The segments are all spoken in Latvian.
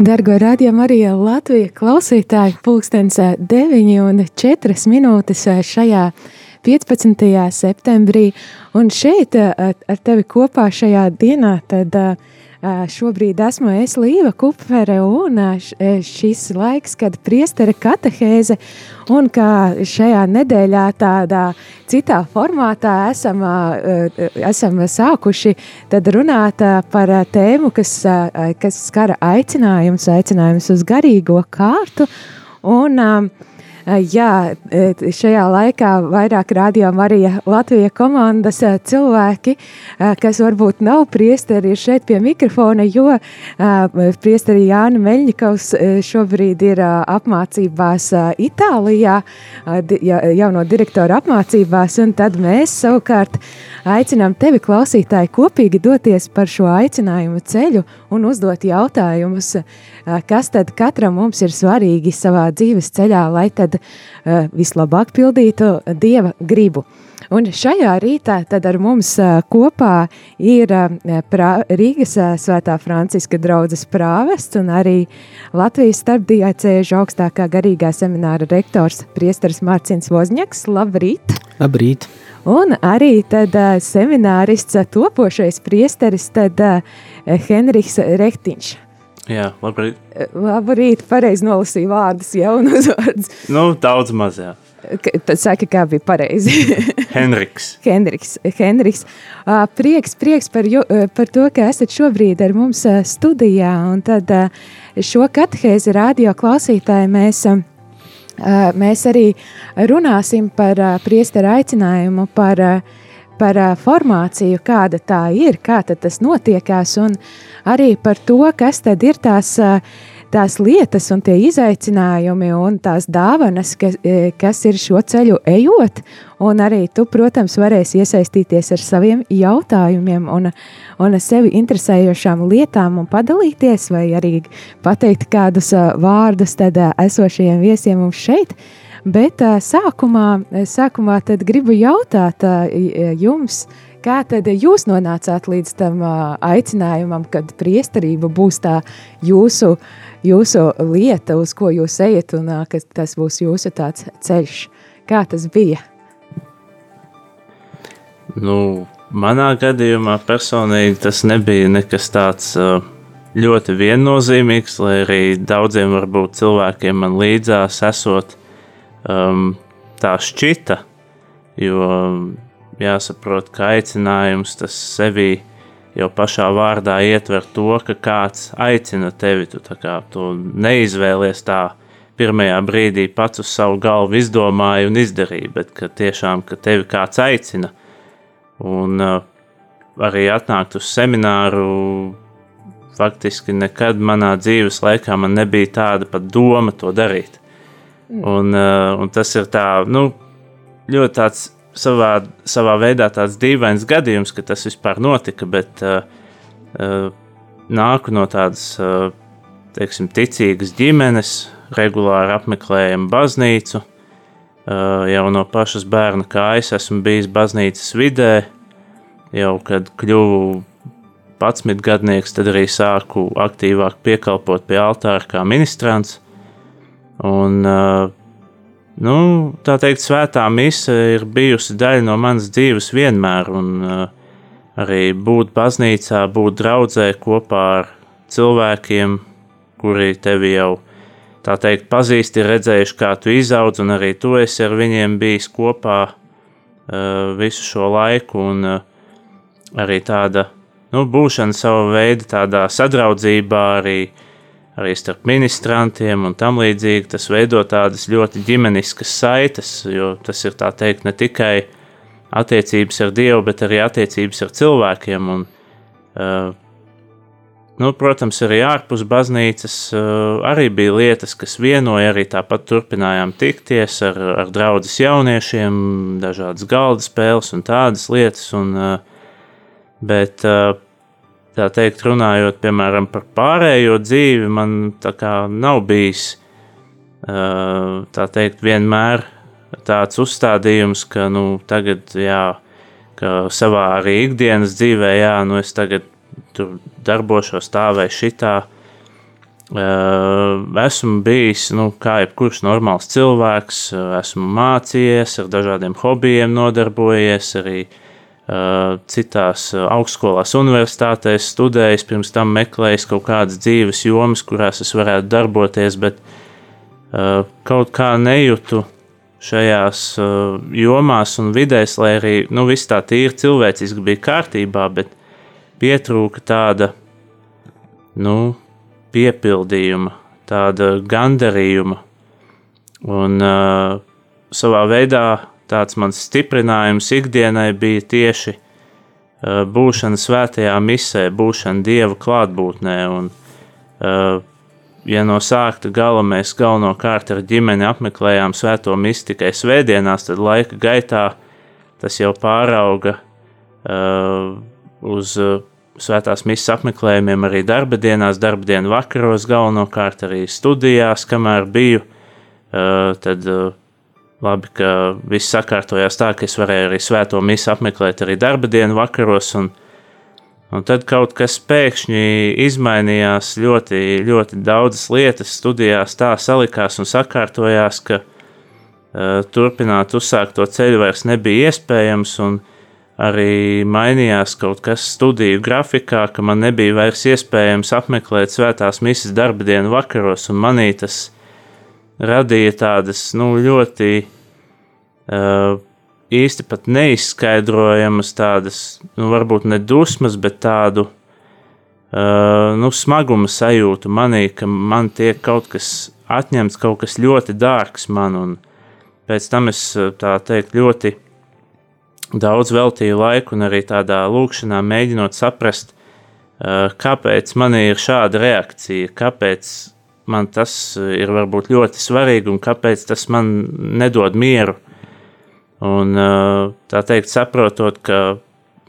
Dargo radiokamā arī Latvijas klausītāji, pulkstenis 9 un 4 minūtes šajā 15. septembrī. Un šeit ar tevi kopā šajā dienā tad uh, Šobrīd esmu es Līva Kupfere un šis laiks, kad priestere katehēze un kā šajā nedēļā tādā citā formātā esam, esam sākuši tad runāt par tēmu, kas, kas skara aicinājums, aicinājums uz garīgo kārtu un uh, Jā, šajā laikā vairāk rādījām arī Latvijas komandas cilvēki, kas varbūt nav priesteri, šeit pie mikrofona, jo priesteri Jāni Meļņikovs šobrīd ir apmācībās Itālijā, jauno direktoru apmācībās, un tad mēs savukārt aicinām tevi klausītāji kopīgi doties par šo aicinājumu ceļu un uzdot jautājumus, kas tad katram mums ir svarīgi savā dzīves ceļā, lai tad vislabāk pildītu Dieva gribu. Un šajā rītā ar mums kopā ir prā, Rīgas svētā Franciska draudzes prāvests un arī Latvijas starpdiecēžu augstākā garīgā semināra rektors priesteris Mārcins Vozņaks. Labrīt! Labrīt! Un arī tad seminārists topošais priesteris tad Henriks Rektiņš. Jā, labrīt. Labrīt, pareizi nolasīju vārdus, jaunas vārdus. Nu, daudz maz, jā. Tad saka, kā bija pareizi. Henriks. Henriks. Henriks. Prieks, prieks par, jo, par to, ka esat šobrīd ar mums studijā. Un tad šo katehēzi radio klausītāji mēs, mēs arī runāsim par priesteru aicinājumu, par par formāciju, kāda tā ir, kā tas notiekās, un arī par to, kas tad ir tās, tās lietas un tie izaicinājumi un tās dāvanas, kas, kas ir šo ceļu ejot. Un arī tu, protams, varēsi iesaistīties ar saviem jautājumiem un, un sevi interesējošām lietām un padalīties, vai arī pateikt kādus vārdus tad esošajiem viesiem mums šeit. Bet sākumā, sākumā gribu jautāt jums, kā tad jūs nonācāt līdz tam aicinājumam, kad priesterība būs tā jūsu, jūsu lieta, uz ko jūs ejat, un ka tas būs jūsu tāds ceļš. Kā tas bija? Nu, manā gadījumā personīgi tas nebija nekas tāds ļoti viennozīmīgs, lai arī daudziem varbūt cilvēkiem man līdzās esot um, tā šķita. Jo jāsaprot, ka aicinājums tas sevi jau pašā vārdā ietver to, ka kāds aicina tevi. Tu, kā, tu neizvēlies tā pirmajā brīdī pats uz savu galvu izdomāji un izdarīji, bet ka tiešām ka tevi kāds aicina. Un uh, arī atnākt uz semināru. Faktiski nekad manā dzīves laikā man nebija tāda pat doma to darīt. Un, uh, un tas ir tā, nu, ļoti tāds savā, savā veidā tāds dīvains gadījums, ka tas vispār notika, bet uh, uh, nāku no tādas, uh, teiksim, ticīgas ģimenes, regulāri apmeklējam baznīcu. Uh, jau no pašas bērna kājas esmu bijis baznīcas vidē, jau kad kļuvu 11 gadnieks, tad arī sāku aktīvāk piekalpot pie altāra kā ministrants. Un, nu, tā teikt, svētā mise ir bijusi daļa no manas dzīves vienmēr, un arī būt baznīcā, būt draudzē kopā ar cilvēkiem, kuri tevi jau, tā teikt, pazīst, ir redzējuši, kā tu izaudz, un arī tu esi ar viņiem bijis kopā visu šo laiku, un arī tāda, nu, būšana sava veida tādā sadraudzībā arī, uh, arī starp ministrantiem un tam līdzīgi. Tas veido tādas ļoti ģimeniskas saites, jo tas ir tā teikt ne tikai attiecības ar Dievu, bet arī attiecības ar cilvēkiem. Un, uh, nu, protams, arī ārpus baznīcas uh, arī bija lietas, kas vienoja, arī tāpat turpinājām tikties ar, ar draugus jauniešiem, dažādas galda spēles un tādas lietas. Un, uh, bet, uh, tā teikt, runājot piemēram par pārējo dzīvi, man tā kā nav bijis tā teikt, vienmēr tāds uzstādījums, ka nu, tagad, jā, ka savā arī ikdienas dzīvē, jā, nu es tagad tur darbošos tā vai šitā. esmu bijis, nu, kā jebkurš normāls cilvēks, esmu mācījies, ar dažādiem hobijiem nodarbojies, arī uh, citās augstskolās, universitātēs studējis, pirms tam meklējis kaut kādas dzīves jomas, kurās es varētu darboties, bet uh, kaut kā nejūtu šajās jomās un vidēs, lai arī nu, viss tā tīri cilvēciski bija kārtībā, bet pietrūka tāda, nu, piepildījuma, tāda gandarījuma. Un uh, savā veidā tāds mans stiprinājums ikdienai bija tieši būšana svētajā misē, būšana Dieva klātbūtnē. Un, ja no sākta gala mēs galvenokārt ar ģimeni apmeklējām svēto misiju tikai svētdienās, tad laika gaitā tas jau pārauga uh, uz svētās misijas apmeklējumiem arī darba dienās, darba dienu vakaros, galvenokārt arī studijās, kamēr biju. Uh, tad uh, labi, ka viss sakārtojās tā, ka es varēju arī svēto misiju apmeklēt arī darba dienu vakaros. Un, un tad kaut kas pēkšņi izmainījās, ļoti, ļoti daudzas lietas studijās tā salikās un sakārtojās, ka uh, turpināt uzsākt to ceļu vairs nebija iespējams. Un, arī mainījās kaut kas studiju grafikā, ka man nebija vairs iespējams apmeklēt svētās misijas darba dienu vakaros, un manī tas radīja tādas nu, ļoti uh, īsti pat neizskaidrojamas, tādas, nu, varbūt ne dusmas, bet tādu uh, nu, smaguma sajūtu manī, ka man tiek kaut kas atņemts, kaut kas ļoti dārgs man, un pēc tam es tā teikt ļoti daudz veltīju laiku un arī tādā lūkšanā mēģinot saprast, kāpēc man ir šāda reakcija, kāpēc man tas ir varbūt ļoti svarīgi un kāpēc tas man nedod mieru. Un tā teikt, saprotot, ka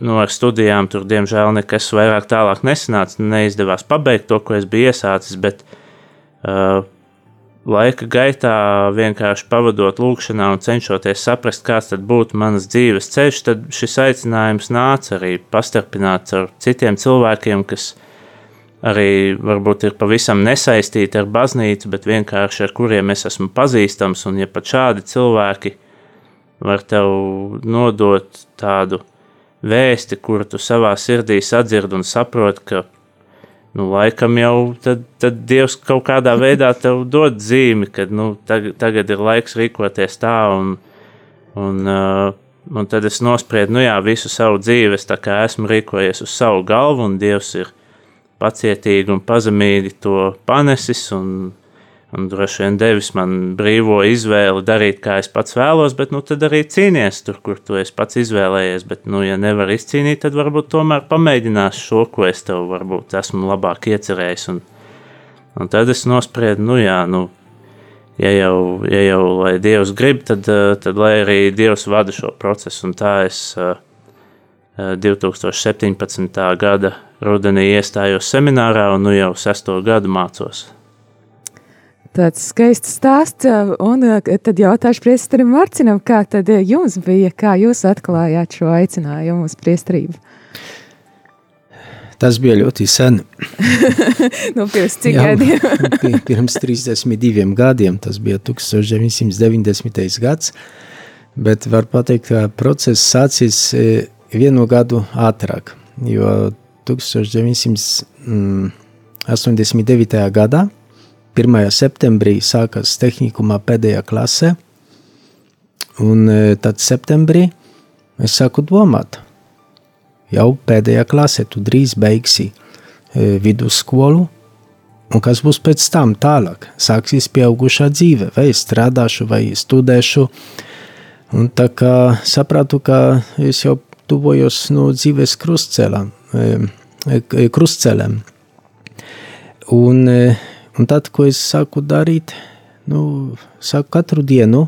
nu, ar studijām tur diemžēl nekas vairāk tālāk nesanāca, neizdevās pabeigt to, ko es biju iesācis, bet uh, laika gaitā vienkārši pavadot lūkšanā un cenšoties saprast, kāds tad būtu manas dzīves ceļš, tad šis aicinājums nāca arī pastarpināts ar citiem cilvēkiem, kas arī varbūt ir pavisam nesaistīti ar baznīcu, bet vienkārši ar kuriem es esmu pazīstams, un ja pat šādi cilvēki var tev nodot tādu vēsti, kuru tu savā sirdī sadzird un saprot, ka nu, laikam jau tad, tad Dievs kaut kādā veidā tev dod zīmi, ka nu, tagad, tagad ir laiks rīkoties tā, un, un, uh, un tad es nospriedu, nu jā, visu savu dzīvi es esmu rīkojies uz savu galvu, un Dievs ir pacietīgi un pazemīgi to panesis, un un droši vien devis man brīvo izvēli darīt, kā es pats vēlos, bet nu tad arī cīnies tur, kur tu esi pats izvēlējies. Bet, nu, ja nevar izcīnīt, tad varbūt tomēr pamēģinās šo, ko es tev varbūt esmu labāk iecerējis. Un, un tad es nospriedu, nu jā, nu, ja jau, ja jau lai Dievs grib, tad, tad lai arī Dievs vada šo procesu. Un tā es 2017. gada rudenī iestājos seminārā un nu jau sesto gadu mācos Tāds skaists stāsts, un tad jautāšu priesterim Marcinam, kā tad jums bija, kā jūs atklājāt šo aicinājumu uz priesterību? Tas bija ļoti sen. nu, pirms cik Jā, gadiem? pirms 32 gadiem, tas bija 1990. gads, bet var pateikt, ka process sācis vienu gadu ātrāk, jo 1989. gadā 1. septembrī sākās tehnikumā pēdējā klasē, un e, tad septembrī es sāku domāt, jau pēdējā klasē tu drīz beigsi e, vidusskolu, un kas būs pēc tam tālāk? Sāksies pieaugušā dzīve, vai strādāšu, vai studēšu, un tā kā sapratu, ka es jau tuvojos no dzīves krustcelām, e, krustcelēm, un Un tad, ko es sāku darīt, nu, sāku katru dienu,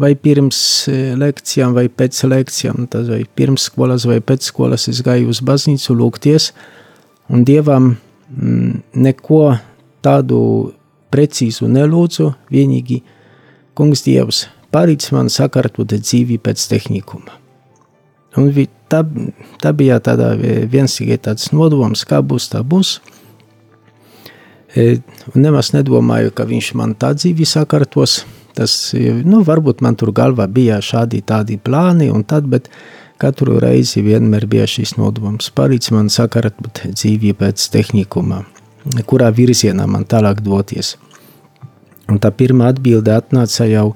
vai pirms e, lekcijām, vai pēc lekcijām, tad vai pirms skolas, vai pēc skolas es gāju uz baznīcu lūgties, un Dievam mm, neko tādu precīzu nelūdzu, vienīgi kungs Dievs palīdz man sakārtot dzīvi pēc tehnikuma. Un tā, tā bija tāda viens tikai tāds nodoms, kā būs, tā būs. E, un nemaz nedomāju, ka viņš man tā dzīvi sakārtos. Tas, nu, varbūt man tur galvā bija šādi tādi plāni un tad, bet katru reizi vienmēr bija šis nodoms. Palīdz man sakārtot dzīvi pēc tehnikuma, kurā virzienā man tālāk doties. Un tā pirmā atbilde atnāca jau,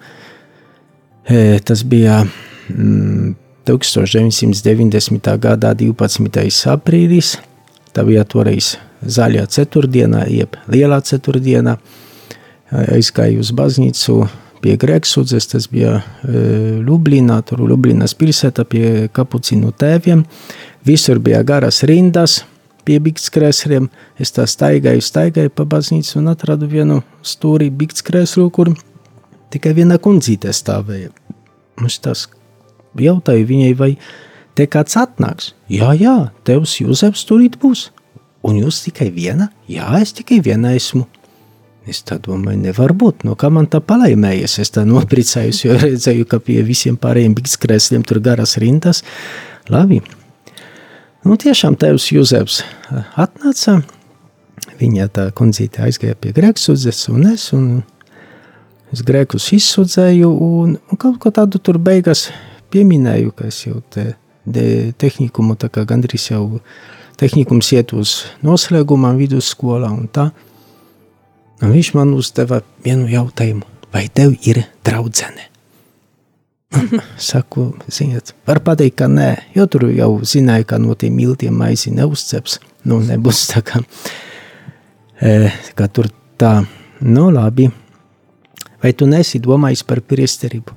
e, tas bija mm, 1990. gada 12. aprīlis, tā bija toreiz zaļā ceturtdienā, jeb lielā ceturtdienā, aizgāju uz baznīcu pie Greksudzes, tas bija e, Lublinā, tur Lublinas pilsēta pie kapucinu tēviem. Visur bija garas rindas pie biktskrēsliem. Es tā staigāju, staigāju pa baznīcu un atradu vienu stūri biktskrēslu, kur tikai viena kundzīte stāvēja. Es tas jautāju viņai, vai te kāds atnāks. Jā, jā, tevs Jūzeps turīt būs. Un jūs tikai viena? Jā, es tikai viena esmu. Es tā domāju, nevar būt. No kā man tā palaimējies? Es tā nopricējos, jo redzēju, ka pie visiem pārējiem bikskrēsliem tur garas rindas. Labi. Nu, tiešām tevs Jūzeps atnāca. Viņa tā kundzīte aizgāja pie Grēksudzes un es, un es Grēkus izsudzēju un, un kaut ko tādu tur beigās pieminēju, ka es jau te tehnikumu tā kā gandrīz jau tehnikums iet uz noslēgumā vidusskolā un tā. Un viņš man uzdeva vienu jautājumu, vai tev ir draudzene? Saku, ziniet, var pateikt, ka nē, jo tur jau zināju, ka no tiem miltiem maizi neuzceps, nu nebūs tā kā, e, ka tur tā, nu labi, vai tu nesi domājis par priesterību?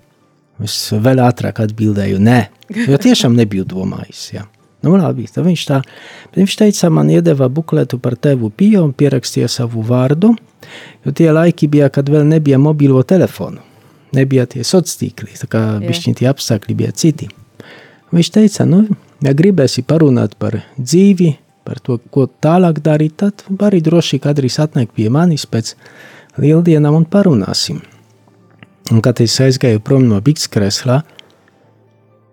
Es vēl ātrāk atbildēju, nē, jo tiešām nebiju domājis, jā. Nu, labi, tad viņš tā, viņš teica, man iedeva bukletu par tevu pie un pierakstīja savu vārdu, jo tie laiki bija, kad vēl nebija mobilo telefonu, nebija tie sociāli, tā kā bišķiņ tie apstākļi bija citi. Viņš teica, nu, ja gribēsi parunāt par dzīvi, par to, ko tālāk darīt, tad vari droši kādreiz atnākt pie manis pēc lieldienām un parunāsim. Un kad es aizgāju prom no Bikts kreslā,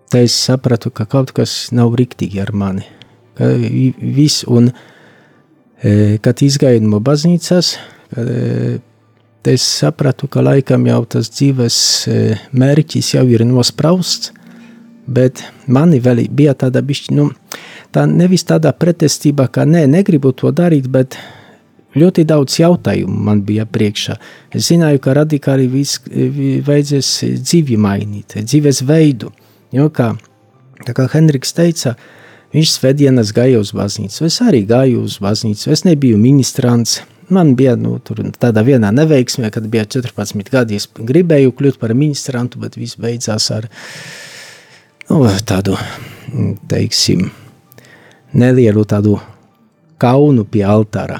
Tad es sapratu, ka kaut kas nav riktīgi ar mani. Ka viss, un e, kad izgāju no baznīcas, kad, e, es sapratu, ka laikam jau tas dzīves e, mērķis jau ir nosprausts, bet mani vēl bija tāda bišķi, nu, tā nevis tādā pretestība, ka nē, negribu to darīt, bet ļoti daudz jautājumu man bija priekšā. Es zināju, ka radikāli viss vajadzēs dzīvi mainīt, dzīves veidu. Jo kā, kā Henriks teica, viņš svētdienas gāja uz baznīcu. Es arī gāju uz baznīcu. Es nebiju ministrants. Man bija nu, tāda viena neveiksme, kad bija 14 gadi. Es gribēju kļūt par ministrantu, bet viss beidzās ar nu, tādu, teiksim, nelielu tādu kaunu pie altāra.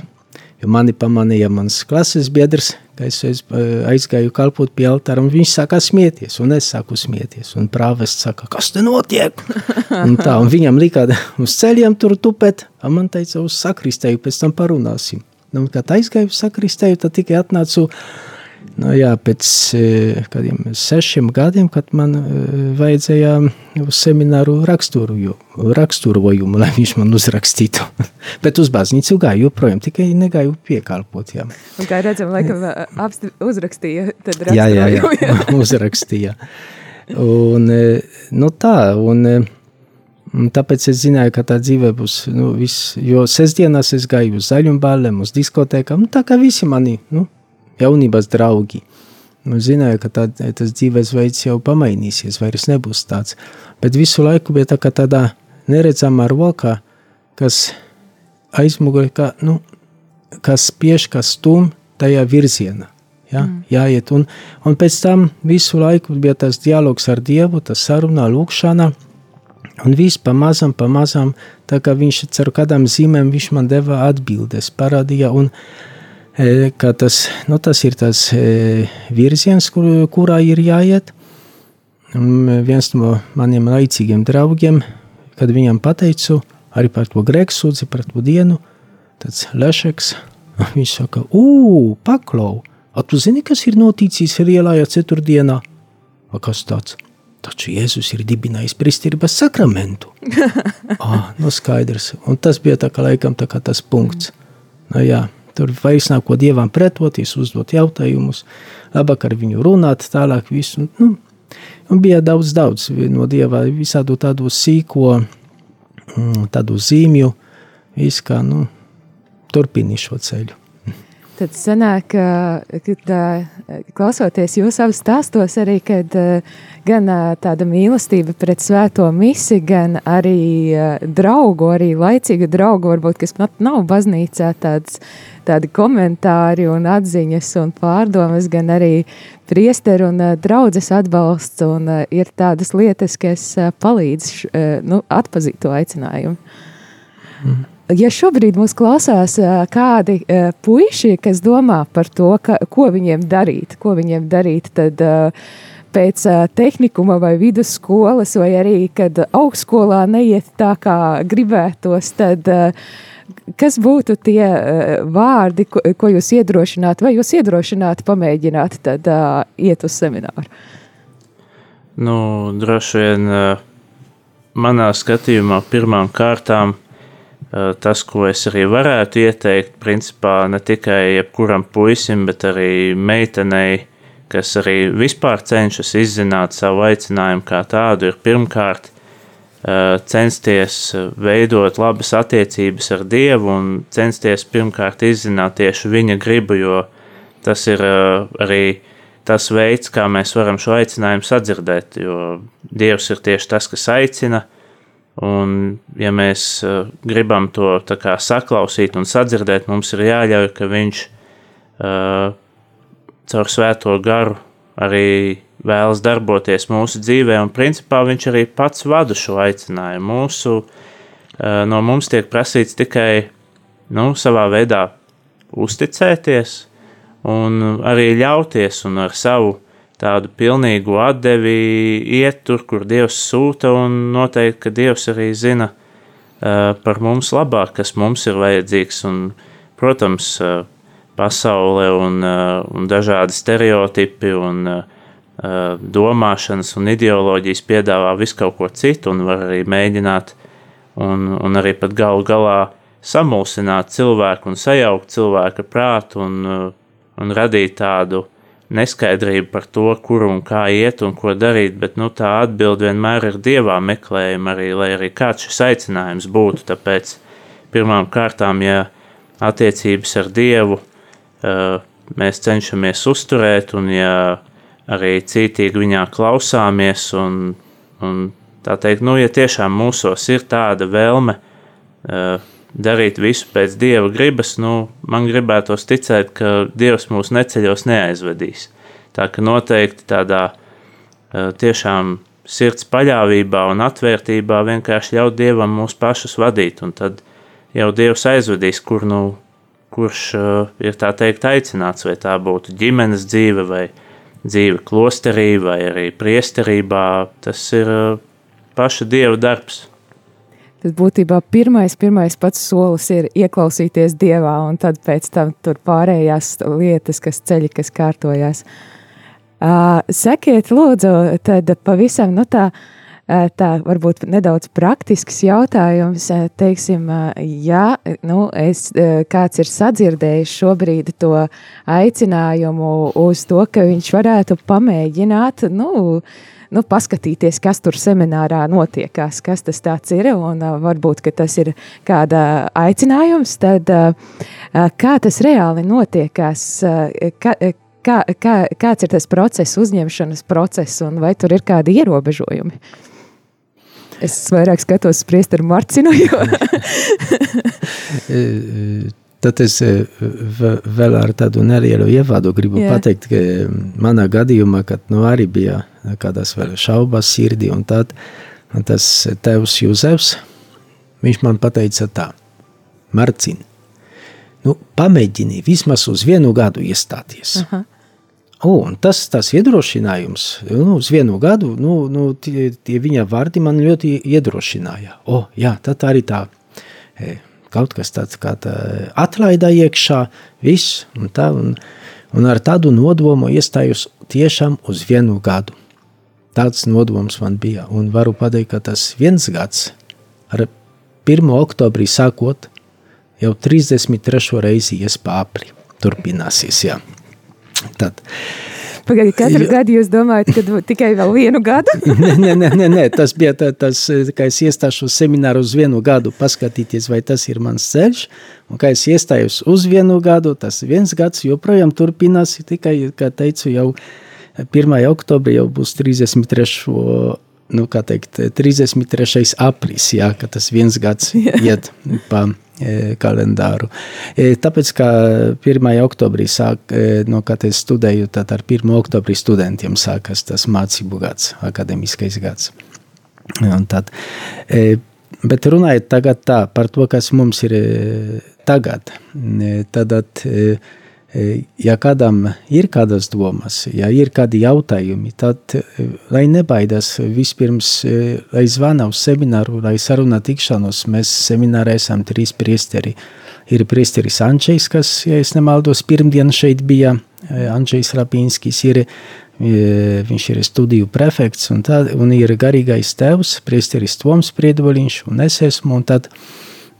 Jo mani pamanīja mans klases biedrs, ka es aizgāju kalpot pie altāra, un viņš sāka smieties, un es sāku smieties. Un prāvests saka, kas te notiek? un tā, un viņam lika uz ceļiem tur tupēt, un man teica uz sakristēju, pēc tam parunāsim. Un, kad aizgāju sakristēju, tad tikai atnācu Nu, jā, pēc eh, kādiem sešiem gadiem, kad man eh, vajadzēja uz semināru raksturu, raksturojumu, lai viņš man uzrakstītu. Bet uz baznīcu gāju joprojām, tikai negāju piekalpot. Jā. Un kā redzam, laikam apsti, uzrakstīja, tad jā, jā, jā, jā. uzrakstīja. Un, nu tā, un, tāpēc es zināju, ka tā dzīve būs, nu, viss, jo sestdienās es gāju uz zaļumbālēm, uz diskotēkām, nu, tā kā visi mani, nu, jaunības draugi. Nu, zināju, ka tā, tas dzīvesveids jau pamainīsies, vairs nebūs tāds. Bet visu laiku bija tā tādā neredzamā roka, kas aizmugurē, ka, nu, kas spiež, kas stum tajā virzienā. Ja, mm. Jāiet. Un, un pēc tam visu laiku bija tas dialogs ar Dievu, tas saruna, lūkšana. Un viss pamazām, pamazām, tā kā viņš ar kādām zīmēm viņš man deva atbildes, parādīja. Un, uh, ka tas, nu, tas ir tas virziens, kur, kurā ir jāiet. Un viens no maniem laicīgiem draugiem, kad viņam pateicu arī par to grēksūdzi, par to dienu, tāds lešeks, viņš saka, ū, paklau, a tu zini, kas ir noticis lielajā ceturtdienā? A kas tāds? Taču Jēzus ir dibinājis pristības sakramentu. ah, nu skaidrs. Un tas bija tā kā laikam tā kā tas punkts. Nu jā, Tur vairs nav ko dievam pretoties, uzdot jautājumus, labāk ar viņu runāt, tālāk visu. Nu, un bija daudz, daudz no dieva visādu tādu sīko, mm, tādu zīmju, visu kā, nu, turpini šo ceļu. Tad sanāk, ka klausoties jūsu abas stāstos arī, kad gan tāda mīlestība pret svēto misi, gan arī draugu, arī laicīgu draugu, varbūt, kas pat nav baznīcā tāds, tādi komentāri un atziņas un pārdomas, gan arī priesteru un draudzes atbalsts un ir tādas lietas, kas palīdz nu, atpazīt to aicinājumu. Mm ja šobrīd mūs klausās kādi puiši, kas domā par to, ka, ko viņiem darīt, ko viņiem darīt, tad pēc tehnikuma vai vidusskolas, vai arī, kad augstskolā neiet tā, kā gribētos, tad kas būtu tie vārdi, ko, ko jūs iedrošinātu, vai jūs iedrošinātu pamēģināt tad iet uz semināru? Nu, droši vien manā skatījumā pirmām kārtām – tas, ko es arī varētu ieteikt, principā ne tikai jebkuram puisim, bet arī meitenei, kas arī vispār cenšas izzināt savu aicinājumu kā tādu, ir pirmkārt eh, censties veidot labas attiecības ar Dievu un censties pirmkārt izzināt tieši viņa gribu, jo tas ir eh, arī tas veids, kā mēs varam šo aicinājumu sadzirdēt, jo Dievs ir tieši tas, kas aicina, Un, ja mēs uh, gribam to kā, saklausīt un sadzirdēt, mums ir jāļauj, ka viņš uh, caur svēto garu arī vēlas darboties mūsu dzīvē, un principā viņš arī pats vada šo aicinājumu. Mūsu, uh, no mums tiek prasīts tikai nu, savā veidā uzticēties un arī ļauties un ar savu tādu pilnīgu atdevi iet tur, kur Dievs sūta, un noteikti, ka Dievs arī zina uh, par mums labāk, kas mums ir vajadzīgs. Un, protams, uh, pasaule un, uh, un dažādi stereotipi un domāšanas un ideoloģijas piedāvā visu kaut ko citu, un var arī mēģināt, un, un arī pat galu galā samulsināt cilvēku un sajaukt cilvēka prātu un, un radīt tādu uh, neskaidrība par to, kur un kā iet un ko darīt, bet nu, tā atbilde vienmēr ir dievā meklējuma arī, lai arī kāds šis aicinājums būtu. Tāpēc pirmām kārtām, ja attiecības ar Dievu mēs cenšamies uzturēt, un ja arī cītīgi viņā klausāmies, un, un tā teikt, nu, ja tiešām mūsos ir tāda vēlme darīt visu pēc dieva gribas, nu, man gribētos ticēt, ka dievs mūs neceļos neaizvedīs. Tā ka noteikti tādā eh, tiešām sirds paļāvībā un atvērtībā vienkārši ļaut dievam mūs pašus vadīt, un tad jau dievs aizvedīs, kur nu, kurš uh, ir tā teikt aicināts, vai tā būtu ģimenes dzīve, vai dzīve klosterī, vai arī priesterībā, tas ir uh, paša dieva darbs. Tad būtībā pirmais, pirmais pats solis ir ieklausīties dievā, un tad pēc tam tur pārējās lietas, kas ceļi, kas kārtojās. Uh, sekiet, lūdzu, tad pavisam nu, tā, tā varbūt nedaudz praktisks jautājums. Teiksim, ja nu, es, kāds ir sadzirdējis šobrīd to aicinājumu uz to, ka viņš varētu pamēģināt, nu, nu, paskatīties, kas tur seminārā notiekās, kas tas ir. Un varbūt tas ir kāda aicinājums, tad kā tas reāli notiekās. Ka, kā, kā, kāds ir tas process, uzņemšanas process, un vai tur ir kādi ierobežojumi? Es vairāk skatos spriest ar Marcinu, jo Tad es eh, vēl ar tādu nelielu ievādu gribu Jā. pateikt, ka manā gadījumā, kad nu, arī bija kādas šaubas sirdī, un tad tas tevs Jūzefs, viņš man pateica tā, Marcin, nu, pamēģini vismaz uz vienu gadu iestāties. Aha. O, un tas, tas iedrošinājums, nu, uz vienu gadu, nu, nu, tie, tie viņa vārdi man ļoti iedrošināja. O, jā, tad arī tā. E, kaut kas tāds kā tā atlaida iekšā, viss un tā, un, un ar tādu nodomu iestājos tiešām uz vienu gadu. Tāds nodoms man bija, un varu pateikt, ka tas viens gads ar 1. oktobrī sākot, jau 33. reizi ies pāri. Turpināsies, jā. Tad, Pagaidiet, katru jo... gadu jūs domājat, ka tikai vēl vienu gadu? nē, nē, nē, nē, nē, tas bija tā, tas, ka es iestāšos semināru uz vienu gadu, paskatīties, vai tas ir mans ceļš. Un kā es iestājos uz vienu gadu, tas viens gads joprojām turpinās. Tikai, kā teicu, jau 1. oktobrī jau būs 33 nu, teikt, 33. aprīlis, jā, ka tas viens gads iet pa kalendāru. E, tāpēc, ka 1. oktobrī sāk, e, no kad es studēju, tad ar 1. oktobrī studentiem sākas tas mācību gads, akademiskais gads. Un tad, bet runājot tagad tā par to, kas mums ir tagad, tad, tad E, ja kādam ir kādas domas, ja ir kādi jautājumi, tad e, lai nebaidās vispirms, e, lai zvana uz semināru, lai sarunā tikšanos. Mēs seminārā esam trīs priesteri. Ir priesteris Ančejs, kas, ja es nemaldos, pirmdien šeit bija Ančejs Rapinskis, ir, viņš ir studiju prefekts, un, tā, un ir garīgais tevs, priesteris Toms Priedvoliņš, un es esmu, un tad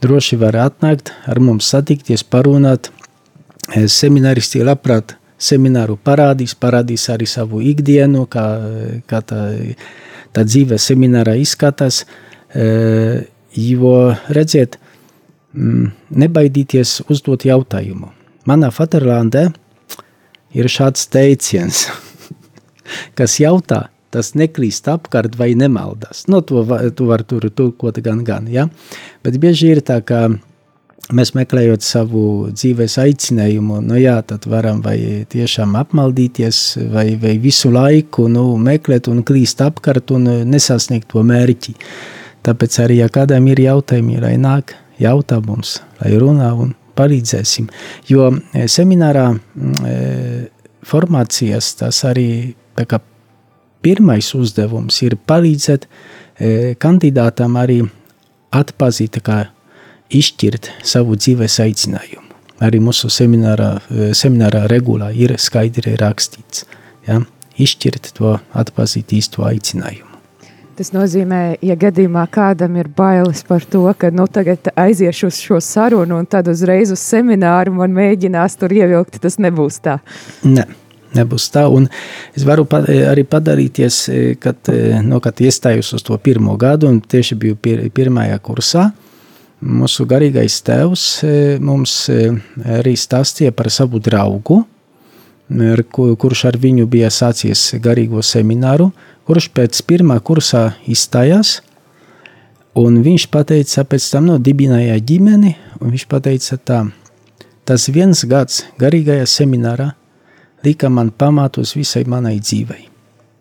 droši var atnākt ar mums satikties, parunāt, semināristi labprāt semināru parādīs, parādīs arī savu ikdienu, kā, kā tā, tā dzīve seminārā izskatās. Jo, redziet, nebaidīties uzdot jautājumu. Manā Faterlandē ir šāds teiciens, kas jautā, tas neklīst apkārt vai nemaldās. No to, to var tur tulkot gan, gan, ja? Bet bieži ir tā, ka mēs meklējot savu dzīves aicinājumu, nu jā, tad varam vai tiešām apmaldīties, vai, vai visu laiku nu, meklēt un klīst apkārt un nesasniegt to mērķi. Tāpēc arī, ja kādam ir jautājumi, lai nāk jautā mums, lai runā un palīdzēsim. Jo e, seminārā e, formācijas tas arī tā kā pirmais uzdevums ir palīdzēt e, kandidātam arī atpazīt, kā izšķirt savu dzīves aicinājumu. Arī mūsu seminārā, seminārā regulā ir skaidri rakstīts. Ja? Izšķirt to, atpazīt īsto aicinājumu. Tas nozīmē, ja gadījumā kādam ir bailes par to, ka nu, tagad aiziešu uz šo sarunu un tad uzreiz uz semināru man mēģinās tur ievilkt, tas nebūs tā. Ne. Nebūs tā, un es varu pa, arī padalīties, kad, no, kad iestājos uz to pirmo gadu, un tieši biju pir, pirmajā kursā. Uh, mūsu garīgais tēvs e, mums e, arī stāstīja par savu draugu, ar, kurš ar viņu bija sācies garīgo semināru, kurš pēc pirmā kursā izstājās. Un viņš teica, pēc tam no dibināja ģimeni, un viņš teica, tā, tas viens gads garīgajā seminārā lika man pamatus visai manai dzīvei.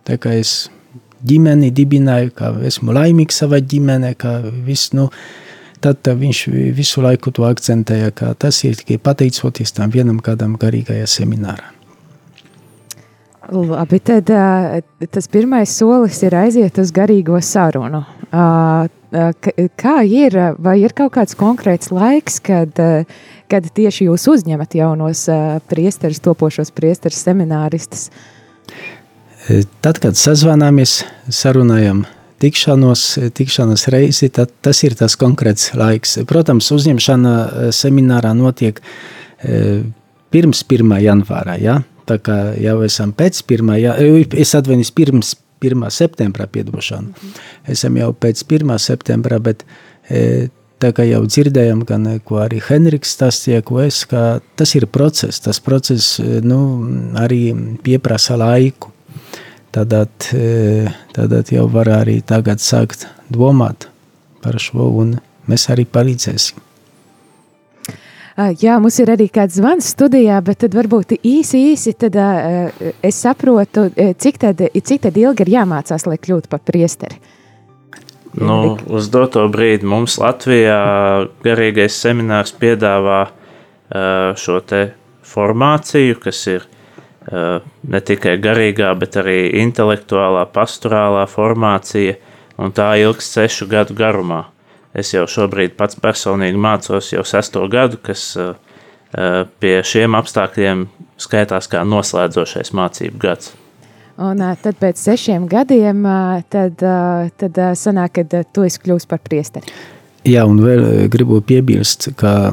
Tā kā es ģimeni dibināju, ka esmu laimīgs savā ģimenē, ka viss, nu, tad viņš visu laiku to akcentēja, ka tas ir tikai pateicoties tam vienam kādam garīgajā seminārā. Labi, tad tas pirmais solis ir aiziet uz garīgo sarunu. Kā ir, vai ir kaut kāds konkrēts laiks, kad, kad tieši jūs uzņemat jaunos priesterus, topošos priesterus semināristus? Tad, kad sazvanāmies, sarunājam tikšanos, tikšanās reizi, tad tas ir tas konkrēts laiks. Protams, uzņemšana eh, seminārā notiek eh, pirms 1. janvāra, ja? tā kā jau esam pēc 1. Ja, eh, es atvainojos pirms 1. septembra piedošanu. Esam jau pēc 1. septembra, bet tā kā jau dzirdējām, gan ko arī Henriks stāstīja, ko es, ka tas ir process, tas process nu, arī pieprasa laiku. Tad, tad jau var arī tagad sākt domāt par šo, un mēs arī palīdzēsim. Jā, mums ir arī kāds zvans studijā, bet tad varbūt īsi, īsi tad, uh, es saprotu, cik tad, cik tad ilgi ir jāmācās, lai kļūtu par priesteri. Nu, uz doto brīdi mums Latvijā garīgais seminārs piedāvā uh, šo te formāciju, kas ir Eh, ne tikai garīgā, bet arī intelektuālā, pastorālā formācija, un tā ilgs sešu gadu garumā. Es jau šobrīd pats personīgi mācos jau sesto gadu, kas eh, eh, pie šiem apstākļiem skaitās kā noslēdzošais mācību gads. Un tad pēc sešiem gadiem, tad, tad sanāk, kad tu esi kļūst par priesteri. Jā, un vēl gribu piebilst, ka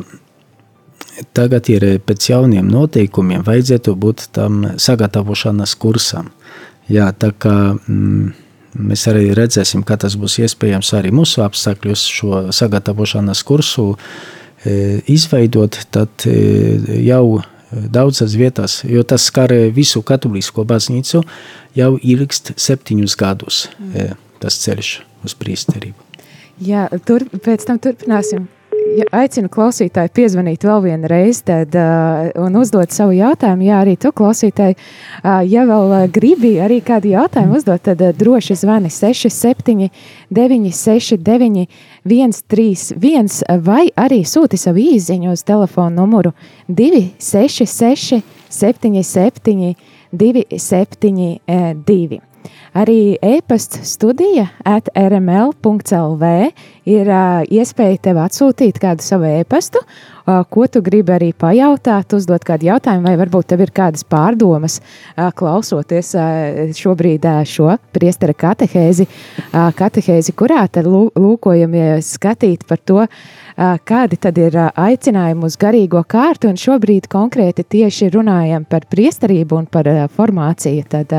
tagad ir pēc jauniem noteikumiem, vajadzētu būt tam sagatavošanās kursam. Jā, tā kā mm, mēs arī redzēsim, kā tas būs iespējams arī mūsu apstākļos šo sagatavošanās kursu e, izveidot, tad e, jau daudzas vietās, jo tas skar visu katolisko baznīcu, jau ilgst septiņus gadus mm. tas ceļš uz priesterību. Jā, tur, pēc tam turpināsim ja aicinu klausītāju piezvanīt vēl vienu reizi tad, uh, un uzdot savu jautājumu. Jā, arī tu klausītāji, uh, ja vēl uh, gribi arī kādu jautājumu uzdot, tad uh, droši zvani 67 969 131 vai arī sūti savu īziņu uz telefonu numuru 266 77 272. Arī e-pasta studija at rml.lv ir uh, iespēja tev atsūtīt kādu savu e-pastu, uh, ko tu gribi arī pajautāt, uzdot kādu jautājumu, vai varbūt tev ir kādas pārdomas, uh, klausoties uh, šobrīd uh, šo priestera katehēzi, uh, katehēzi, kurā tad lūkojamies skatīt par to, uh, kādi tad ir aicinājumi uz garīgo kārtu, un šobrīd konkrēti tieši runājam par priesterību un par formāciju, tad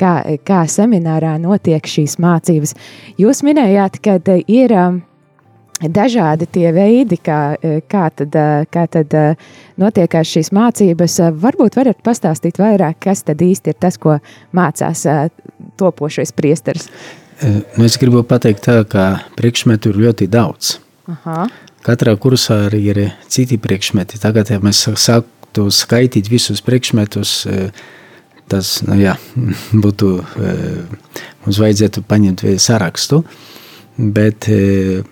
kā, kā seminārā notiek šīs mācības. Jūs minējāt, ka ir dažādi tie veidi, kā, kā, tad, kā tad notiekās šīs mācības. Varbūt varat pastāstīt vairāk, kas tad īsti ir tas, ko mācās topošais priesteris. Nu, es gribu pateikt tā, ka priekšmetu ir ļoti daudz. Aha. Katrā kursā arī ir citi priekšmeti. Tagad, ja mēs sāktu skaitīt visus priekšmetus, e, tas nu, jā, būtu, e, mums vajadzētu paņemt sarakstu, bet e,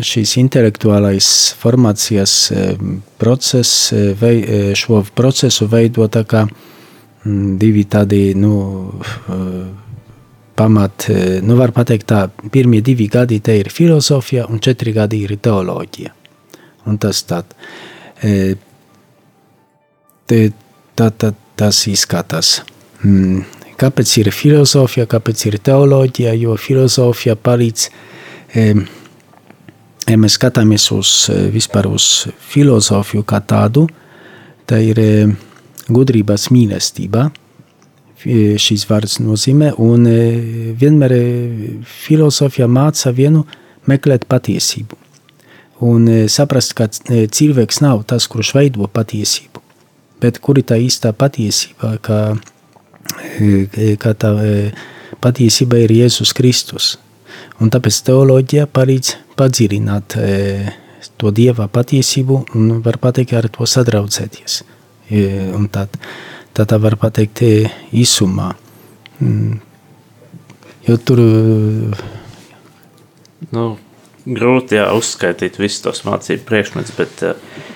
šīs intelektuālais formācijas process, šo procesu veido tā kā divi tādi, nu, pamat, e, nu var pateikt tā, pirmie divi gadi te ir filozofija un četri gadi ir teoloģija. Un tas tad, e, te, tā, tā, tas izskatās. Mm. Kāpēc ir filozofija, kāpēc ir teoloģija? Jo filozofija palīdz, e, ja mēs skatāmies uz, vispār uz filozofiju kā tādu, tā ir gudrības mīlestība, šīs vārds nozīmē, un e, vienmēr e, filozofija māca vienu meklēt patiesību. Un e, saprast, ka cilvēks nav tas, kurš veido patiesību, bet kur ir tā īstā patiesība, ka, ka tā patiesība ir Jēzus Kristus. Un tāpēc teoloģija palīdz padziļināt to Dieva patiesību un var pateikt ar to sadraudzēties. Un tad, tā tā var pateikt īsumā. Mm. Jo tur... Nu, grūti jā, uzskaitīt visus tos mācību priekšmetus, bet,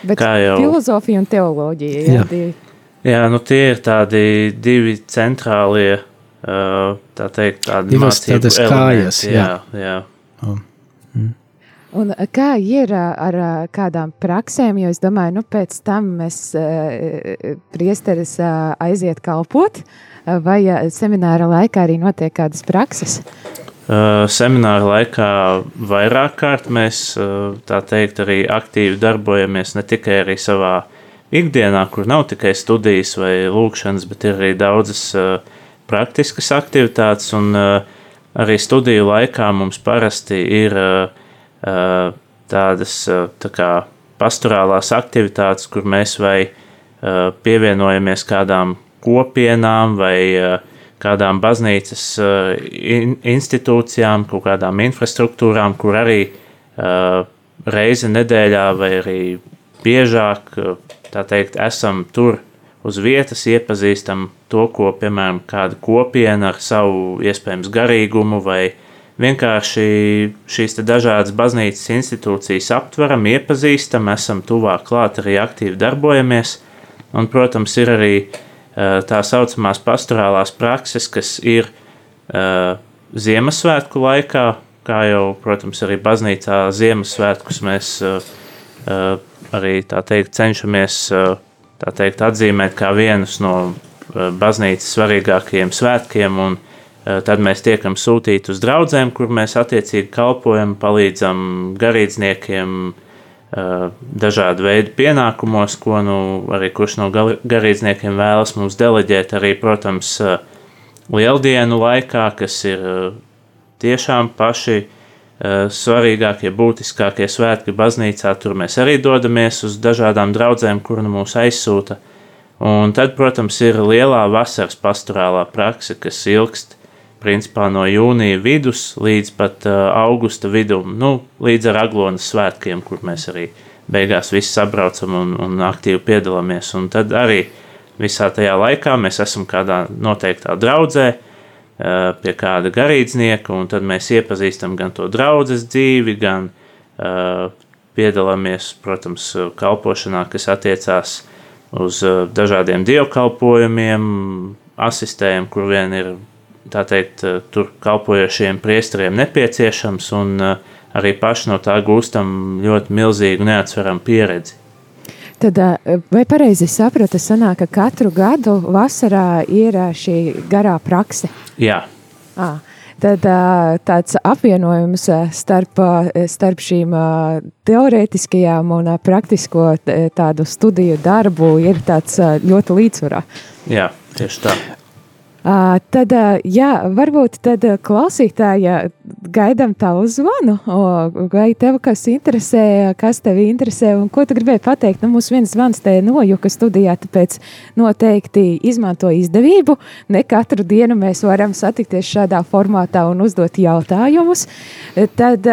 bet kā jau... Filozofija un teoloģija, jā, jā. Divi. Jā, nu tie ir tādi divi centrālie, tā teikt, tādi Divas mācību elementi. kājas, jā. jā, jā. Oh. Mm. Un kā ir ar kādām praksēm, jo es domāju, nu pēc tam mēs priesteris aiziet kalpot, vai semināra laikā arī notiek kādas prakses? Semināra laikā vairāk kārt mēs, tā teikt, arī aktīvi darbojamies ne tikai savā ikdienā, kur nav tikai studijas vai lūkšanas, bet ir arī daudzas praktiskas aktivitātes, un arī studiju laikā mums parasti ir uh, Eh, tādas eh, tā kā pastorālās aktivitātes, kur mēs vai eh, pievienojamies kādām kopienām vai kādām baznīcas institūcijām, kaut kādām infrastruktūrām, kur arī reizi nedēļā vai arī biežāk, tā teikt, esam tur uz vietas, iepazīstam to, ko, piemēram, kāda kopiena ar savu iespējams garīgumu vai vienkārši šīs dažādas baznīcas institūcijas aptveram, iepazīstam, esam tuvāk klāt, arī aktīvi darbojamies. Un, protams, ir arī tā saucamās pastorālās prakses, kas ir Ziemassvētku laikā, kā jau, protams, arī baznīcā Ziemassvētkus mēs arī tā teikt cenšamies tā teikt atzīmēt kā vienus no baznīcas svarīgākajiem svētkiem un Eh, tad mēs tiekam sūtīti uz draugiem, kur mēs attiecīgi kalpojam, palīdzam garīdzniekiem, dažādu veidu pienākumos, ko nu, arī kurš no garīdzniekiem vēlas mums deleģēt. Arī, protams, lieldienu laikā, kas ir tiešām paši svarīgākie, būtiskākie svētki baznīcā, tur mēs arī dodamies uz dažādām draudzēm, kur nu mūs aizsūta. Un tad, protams, ir lielā vasaras pastorālā prakse, kas ilgst principā no jūnija vidus līdz pat augusta vidum, nu, līdz ar Aglonas svētkiem, kur mēs arī beigās visi sabraucam un, un aktīvi piedalāmies. Un tad arī visā tajā laikā mēs esam kādā noteiktā draudzē, pie kāda garīdznieka, un tad mēs iepazīstam gan to draudzes dzīvi, gan piedalāmies, protams, kalpošanā, kas attiecās uz dažādiem dievkalpojumiem, asistējam, kur vien ir tā teikt, eh, tur kalpojošiem priesteriem nepieciešams, un eh, arī paši no tā gūstam ļoti milzīgu neatsveramu pieredzi. Tad, eh, vai pareizi sapratu, sanāk, ka katru gadu vasarā ir šī garā prakse? Jā. À, tad tāds apvienojums starp, starp šīm teorētiskajām un praktisko tādu studiju darbu ir tāds ļoti līdzsvarā. Jā, tieši tā. Uh, tad, uh, jā, varbūt tad uh, klausītāja gaidām tavu zvanu, vai tev kas interesē, kas tevi interesē un ko tu gribēji pateikt. Nu, mums viens zvans te nojuka studijā, tāpēc noteikti izmanto izdevību. Ne katru dienu mēs varam satikties šādā formātā un uzdot jautājumus. Tad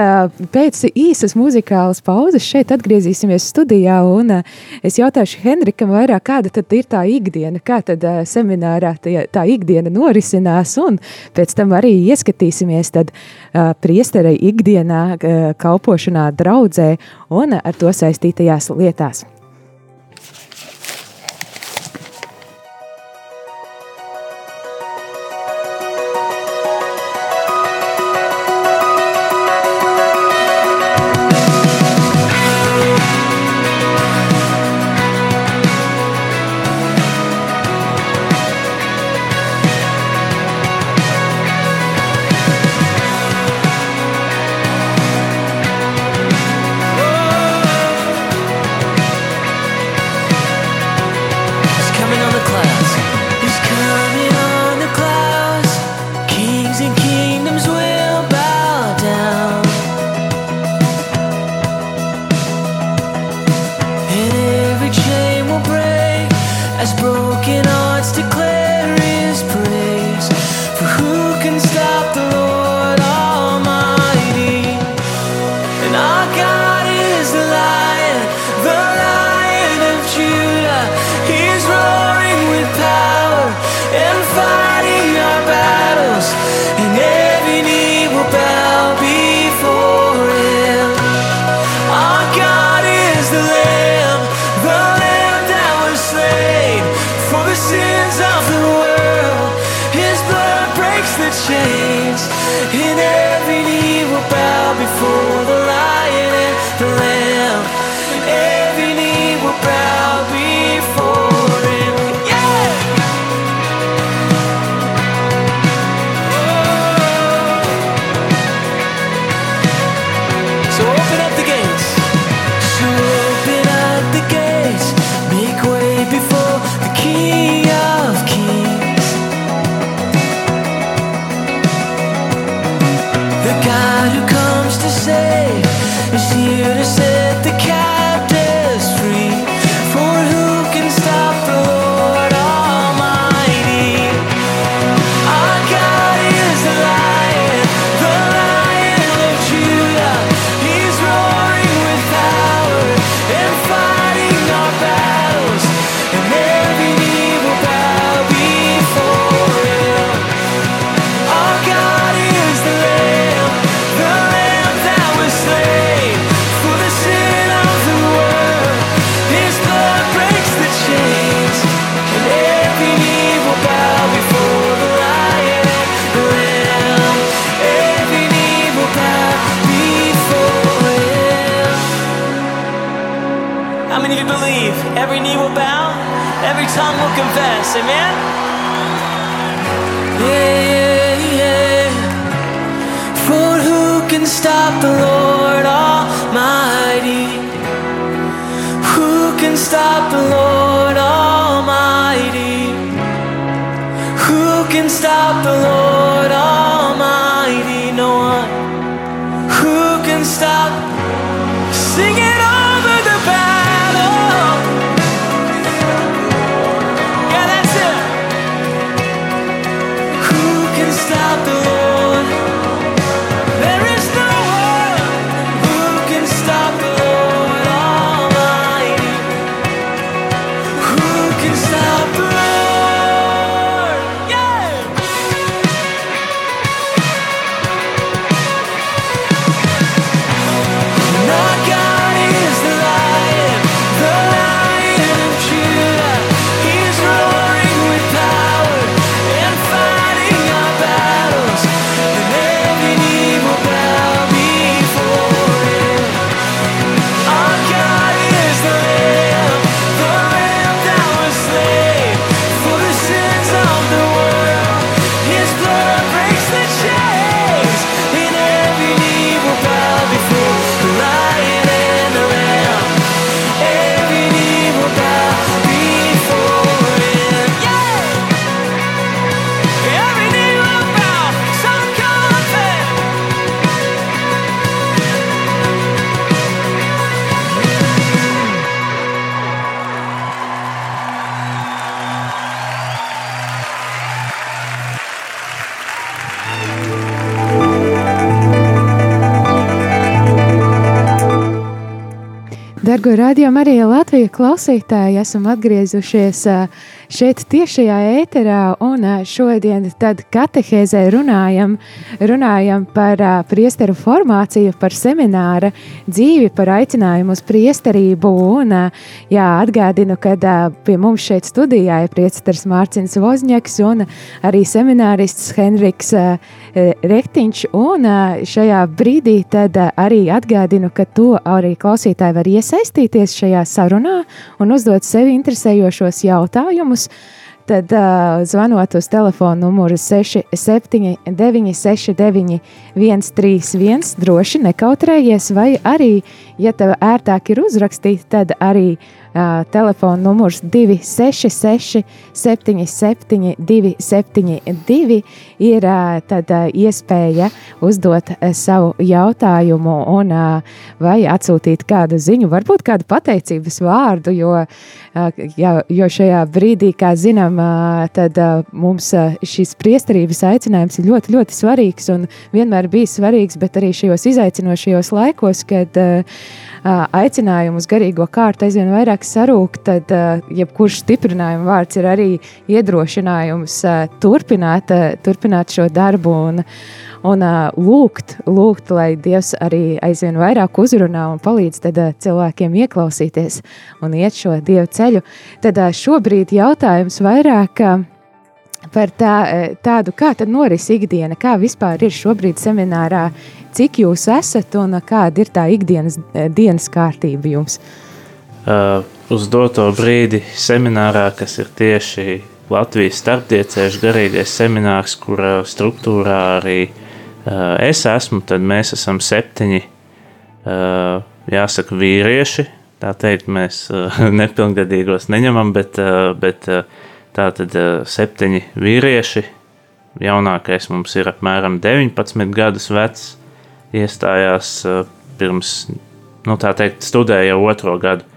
pēc īsas muzikālas pauzes šeit atgriezīsimies studijā un es jautāšu Henrikam vairāk, kāda tad ir tā ikdiena, kā tad seminārā tā, tā ikdiena ikdiena norisinās, un pēc tam arī ieskatīsimies tad uh, priesterei ikdienā, uh, kalpošanā draudzē un ar to saistītajās lietās. The chains and every knee will bow before. alone Dargo radiokamā arī Latvijas klausītāji esam atgriezušies ā, šeit tiešajā ēterā un šodien katehēzē runājam, runājam par priesteru formāciju, par semināra dzīvi, par aicinājumu uz priesterību un jā, atgādinu, ka pie mums šeit studijā ir priesteris Mārcins Vozņaks un arī seminārists Henriks Rektiņš un šajā brīdī tad arī atgādinu, ka to arī klausītāji var iesaistīties šajā sarunā un uzdot sevi interesējošos jautājumus. Tad uh, zvanot uz telefona numuru 679, 669, 131, droši nekautrējies, vai arī, ja tev ērtāk ir uzrakstīt, tad arī telefona numurs 266, 77, 272 ir tad, iespēja uzdot savu jautājumu un vai atsūtīt kādu ziņu, varbūt kādu pateicības vārdu, jo, jo šajā brīdī, kā zinām, tad mums šis priesterības aicinājums ir ļoti, ļoti svarīgs un vienmēr bijis svarīgs, bet arī šajos izaicinošajos laikos, kad uh, aicinājumu uz garīgo kārtu aizvien vairāk sarūk, tad jebkurš stiprinājuma vārds ir arī iedrošinājums turpināt, turpināt šo darbu un, un lūgt, lūgt, lai Dievs arī aizvien vairāk uzrunā un palīdz tad, cilvēkiem ieklausīties un iet šo Dievu ceļu. Tad šobrīd jautājums vairāk. Par tā, tādu, kā tad noris ikdiena, kā vispār ir šobrīd seminārā, cik jūs esat un kāda ir tā ikdienas dienas kārtība jums? Uh, uz doto brīdi seminārā, kas ir tieši Latvijas starptiecēšu garīgais seminārs, kura struktūrā arī uh, es esmu, tad mēs esam septiņi, uh, jāsaka, vīrieši. Tā teikt, mēs nepilngadīgos neņemam, bet, bet uh, tā tad uh, septiņi vīrieši. Jaunākais mums ir apmēram 19 gadus vecs, iestājās uh, pirms, nu tā teikt, studēja jau otro gadu.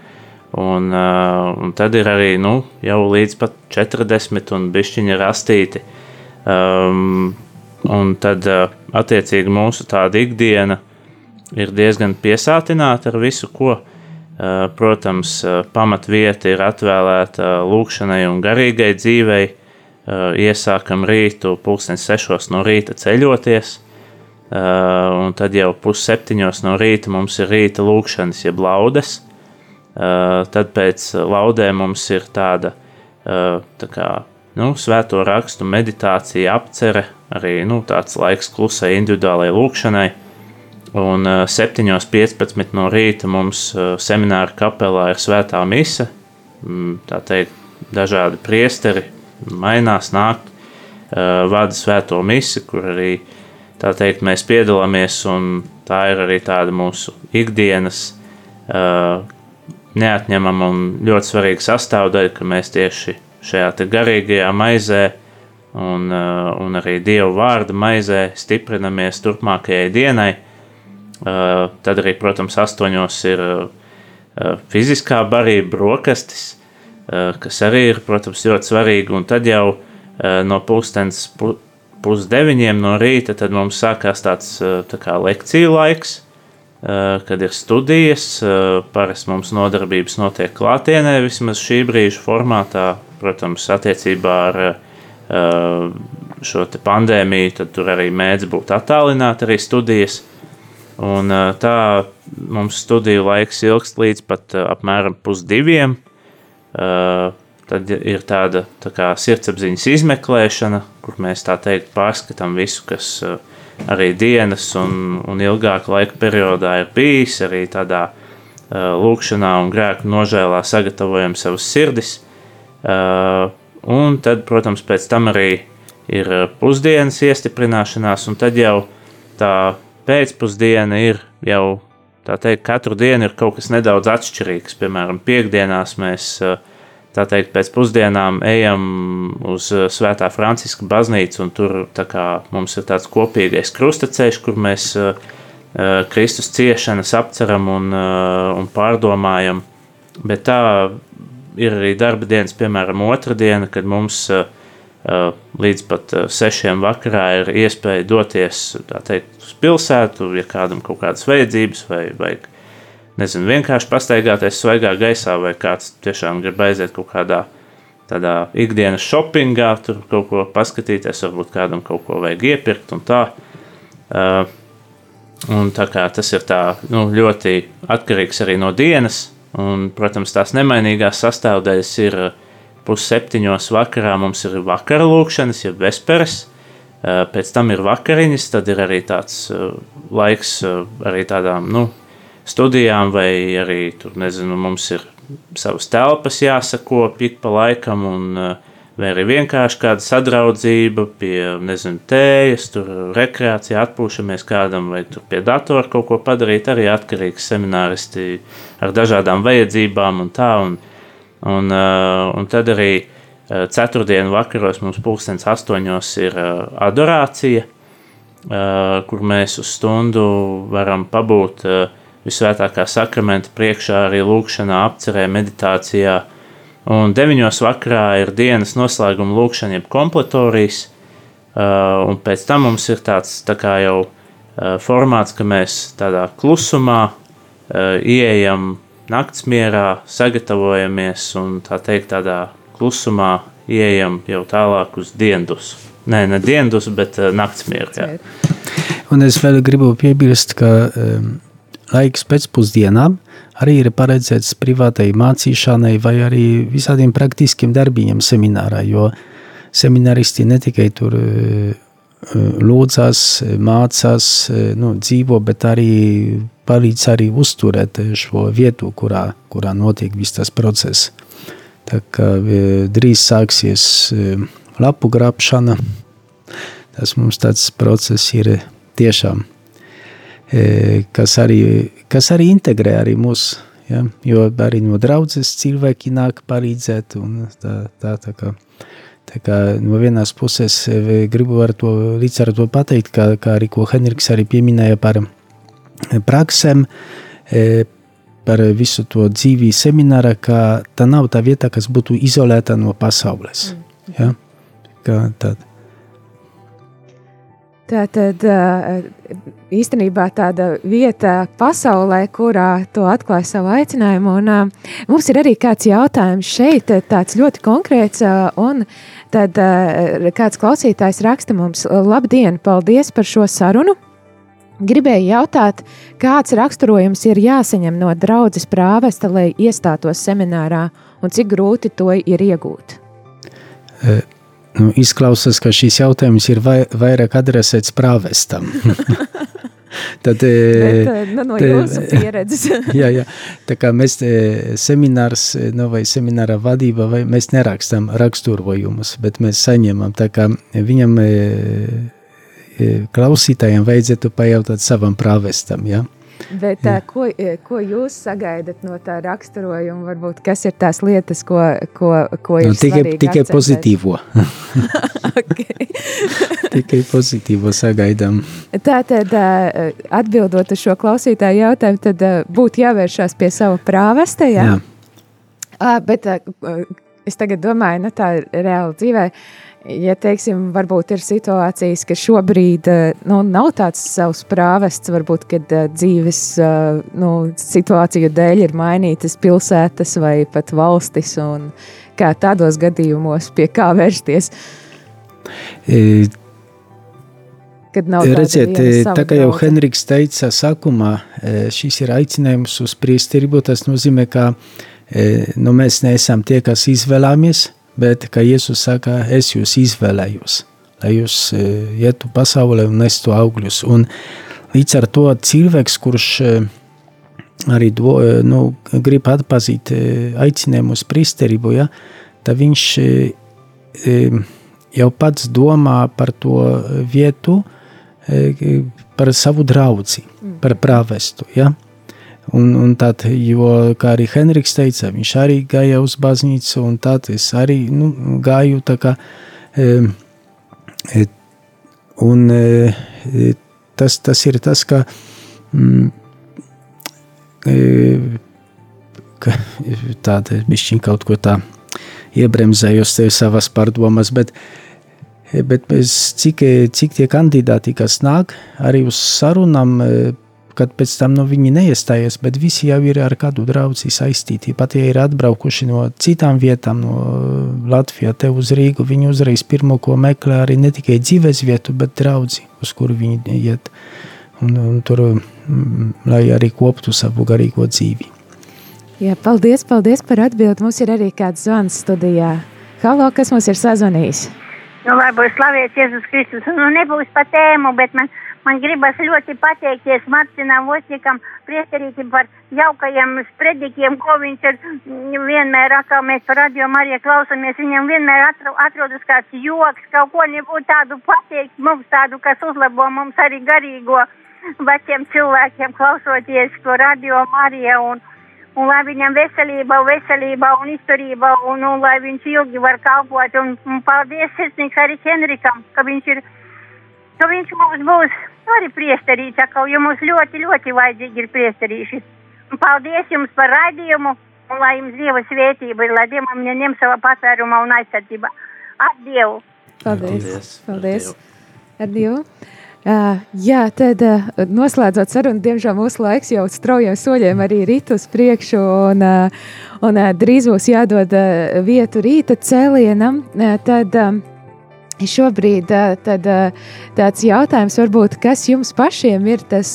Un, uh, un tad ir arī nu, jau līdz pat 40 un bišķiņa rastīti. Um, un tad, attiecīgi, mūsu tāda ikdiena ir diezgan piesātināta ar visu, ko. Uh, protams, pamatvieta ir atvēlēta lūkšanai un garīgai dzīvei. Iesākam rītu, pulksten sešos no rīta ceļoties. Un tad jau pusseptiņos no rīta mums ir rīta lūkšanas, jeb laudes. Tad pēc laudēm mums ir tāda tā kā, nu, svēto rakstu meditācija, apcere, arī nu, tāds laiks klusai individuālajai lūkšanai. Un uh, 7.15 no rīta mums uh, semināra kapelā ir svētā mise. Mm, Tā teikt, dažādi priesteri mainās, nāk, uh, vada svēto misi, kur arī tā teikt, mēs piedalāmies. Tā ir arī tāda mūsu ikdienas neatņemama un ļoti svarīga sastāvdaļa, ka mēs tieši šajā garīgajā maizē un, un arī Dieva vārda maizē stiprinamies turpmākajai dienai. Uh, tad arī, protams, astoņos ir uh, uh, fiziskā barība, brokastis, kas arī ir, protams, ļoti svarīgi. Un tad jau no pulkstens pu, pusdeviņiem no rīta tad mums sākās tāds tā kā lekciju laiks, kad ir studijas. Parasti mums nodarbības notiek klātienē, vismaz šī brīža formātā, protams, attiecībā ar šo pandēmiju, tad tur arī mēdz būt attālināti arī studijas. Un, tā mums studiju laiks ilgst līdz pat apmēram pusdiviem. Tad ir tāda tā kā sirdsapziņas izmeklēšana, kur mēs tā teikt pārskatām visu, kas arī dienas un, un ilgāka laika periodā ir bijis, arī tādā lūkšanā un grēku nožēlā sagatavojam savas sirdis. Un tad, protams, pēc tam arī ir pusdienas iestiprināšanās, un tad jau tā pēcpusdiena ir jau tā teikt, katru dienu ir kaut kas nedaudz atšķirīgs. Piemēram, piekdienās mēs tā teikt, pēc pusdienām ejam uz Svētā Franciska baznīcu, un tur kā, mums ir tāds kopīgais krustaceļš, kur mēs Kristus ciešanas apceram un, un pārdomājam. Bet tā ir arī darba dienas, piemēram, otra diena, kad mums Eh, līdz pat eh, sešiem vakarā ir iespēja doties teikt, uz pilsētu, ja kādam kaut kādas vajadzības, vai, vai nezinu, vienkārši pastaigāties svaigā gaisā, vai kāds tiešām grib aiziet kaut kādā tādā ikdienas shoppingā, tur kaut ko paskatīties, varbūt kādam kaut ko vajag iepirkt un tā. Uh, un tā kā tas ir tā, nu, ļoti atkarīgs arī no dienas, un, protams, tās nemainīgās sastāvdaļas ir uh, pusseptiņos vakarā mums ir vakara lūkšanas, jeb vesperes, pēc tam ir vakariņas, tad ir arī tāds laiks arī tādām, nu, studijām vai arī, tur nezinu, mums ir savas telpas jāsako pik pa laikam un vai arī vienkārši kāda sadraudzība pie, nezinu, tējas, tur rekreācija, atpūšamies kādam vai tur pie datora kaut ko padarīt, arī atkarīgs semināristi ar dažādām vajadzībām un tā, un Un, uh, un tad arī uh, ceturtdienu vakaros mums pulkstens astoņos ir uh, adorācija, kur mēs uz stundu varam pabūt visvētākā sakramenta priekšā, arī lūkšanā, apcerē, meditācijā. Un deviņos vakarā ir dienas noslēguma lūkšana, jeb kompletorijas, un pēc tam mums ir tāds tā kā jau formāts, ka mēs tādā klusumā ieejam naktsmierā sagatavojamies un tā teikt tādā klusumā ieejam jau tālāk uz diendus. Nē, ne diendus, bet uh, naktsmieru. Jā. Un es vēl gribu piebilst, ka um, laiks pēcpusdienām arī ir paredzēts privātai mācīšanai vai arī visādiem praktiskiem darbiņiem seminārā, jo seminaristi ne tikai tur uh, lūdzas, mācās, nu, dzīvo, bet arī palīdz arī uzturēt šo vietu, kurā, kurā notiek viss tas process. Tā kā drīz sāksies lapu grābšana, tas mums tāds process ir tiešām, kas arī, kas arī integrē arī mūs, ja? jo arī no draudzes cilvēki nāk palīdzēt un tā, tā, tā kā Tā kā no vienas puses gribu ar to, ar to pateikt, kā, kā arī ko Henriks arī pieminēja par praksēm, par visu to dzīvi seminārā, ka tā nav tā vieta, kas būtu izolēta no pasaules. Mm. Ja? Kā tad. Tā tad īstenībā tāda vieta pasaulē, kurā to atklāja savu aicinājumu. Un, mums ir arī kāds jautājums šeit, tāds ļoti konkrēts. Un tad kāds klausītājs raksta mums: Labdien, paldies par šo sarunu! Gribēju jautāt, kāds raksturojums ir jāsaņem no draudzes prāvesta, lai iestātos seminārā, un cik grūti to ir iegūt? E, nu, izklausās, ka šis jautājums ir vai, vairāk adresēts prāvestam. Tad, Bet, nu, no te, jā, jā. Tā kā mēs seminārs nu, vai semināra vadība, vai mēs nerakstam raksturojumus, bet mēs saņemam, tā kā viņam klausītājiem vajadzētu pajautāt savam prāvestam. Ja? Bet, uh, ko, ko jūs sagaidat no tā raksturojuma? Varbūt kas ir tās lietas, ko, ko, ko ir Nu, tikai svarīgi tikai akcentēt? pozitīvo. tikai pozitīvo sagaidām. Tātad, atbildot uz šo klausītāju jautājumu, tad būtu jāvēršās pie sava prāvesta. Jā, Jā. À, bet es tagad domāju, nu, tā ir reāli dzīvē. Ja, teiksim, varbūt ir situācijas, ka šobrīd ā, nu, nav tāds savs prāvests, varbūt, kad ā, dzīves ā, nu, situāciju dēļ ir mainītas pilsētas vai pat valstis, un kā tādos gadījumos pie kā vērsties, E, kad nav Redziet, e, tā kā jau? Henriks teica sākumā, e, šis ir aicinājums uz priesterību. Tas nozīmē, ka e, nu, mēs neesam tie, kas izvēlamies, bet kā Jēzus saka, es jūs izvēlējos, lai jūs e, ietu pasaulē un nestu augļus. Un līdz ar to cilvēks, kurš e, arī do, e, nu, grib atpazīt aicinājumu uz priesterību, ja, tad viņš jau pats domā par to vietu, par savu draugu, par prāvestu. Ja? Un, un tad, jo, kā arī Henriks teica, viņš arī gāja uz baznīcu, un tad es arī nu, gāju. tā Kā, e, e, un e, e, tas, tas ir tas, ka, mm, e, ka tāda bišķiņ kaut ko tā iebremzējos tev savas pārdomas, bet, bet mēs, cik, cik tie kandidāti, kas nāk arī uz sarunām, kad pēc tam no viņi neiestājas, bet visi jau ir ar kādu draugu saistīti. Pat ja ir atbraukuši no citām vietām, no Latvijas, te uz Rīgu, viņi uzreiz pirmo, ko meklē arī ne tikai dzīves vietu, bet draugu, uz kuru viņi iet. Un, un tur, mm, lai arī koptu savu garīgo dzīvi. Jā, paldies, paldies par atbildi. Mums ir arī kāds zvans studijā. Halo, kas mums ir sazvanījis? Nu, lai būs slavēts Jēzus Kristus. Nu, nebūs pa tēmu, bet man, man gribas ļoti pateikties Marcinam Vosnikam, priesterītim par jaukajiem spredikiem, ko viņš ir vienmēr, kā mēs par radio Mariju klausamies, viņam vienmēr atro, atrodas kāds joks, kaut ko nebūtu tādu pateikt mums tādu, kas uzlabo mums arī garīgo veciem cilvēkiem klausoties to radio Mariju un, un lai viņam veselība, veselība un izturība, un, un lai viņš ilgi var kalpot. Un, un paldies sirsnīgs arī Henrikam, ka viņš ir, ka viņš mums būs arī priesterīts, atkal, jo mums ļoti, ļoti vajadzīgi ir priesterīši. Un paldies jums par raidījumu, un lai jums Dieva svētība ir, lai Dievam neņem savā patvērumā un aizsardzība. Ar Dievu! Paldies! Paldies. paldies. Ar Dievu! Uh, jā, tad uh, noslēdzot sarunu, diemžēl mūsu laiks jau straujiem soļiem arī rit uz priekšu, un, uh, un uh, drīz būs jādod uh, vietu rīta cēlienam. Uh, tad, Šobrīd tad, tāds jautājums, varbūt, kas jums pašiem ir tas,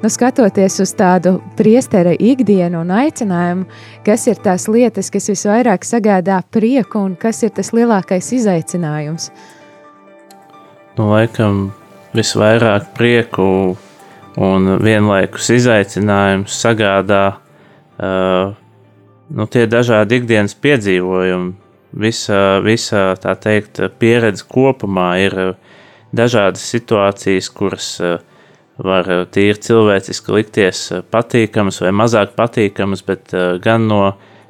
nu, skatoties uz tādu priestera ikdienu un aicinājumu, kas ir tās lietas, kas visvairāk sagādā prieku un kas ir tas lielākais izaicinājums? Nu, laikam visvairāk prieku un vienlaikus izaicinājumus sagādā uh, nu, tie dažādi ikdienas piedzīvojumi. Visa, visa tā teikt, pieredze kopumā ir uh, dažādas situācijas, kuras uh, var uh, tīri cilvēciski likties patīkamas vai mazāk patīkamas, bet gan no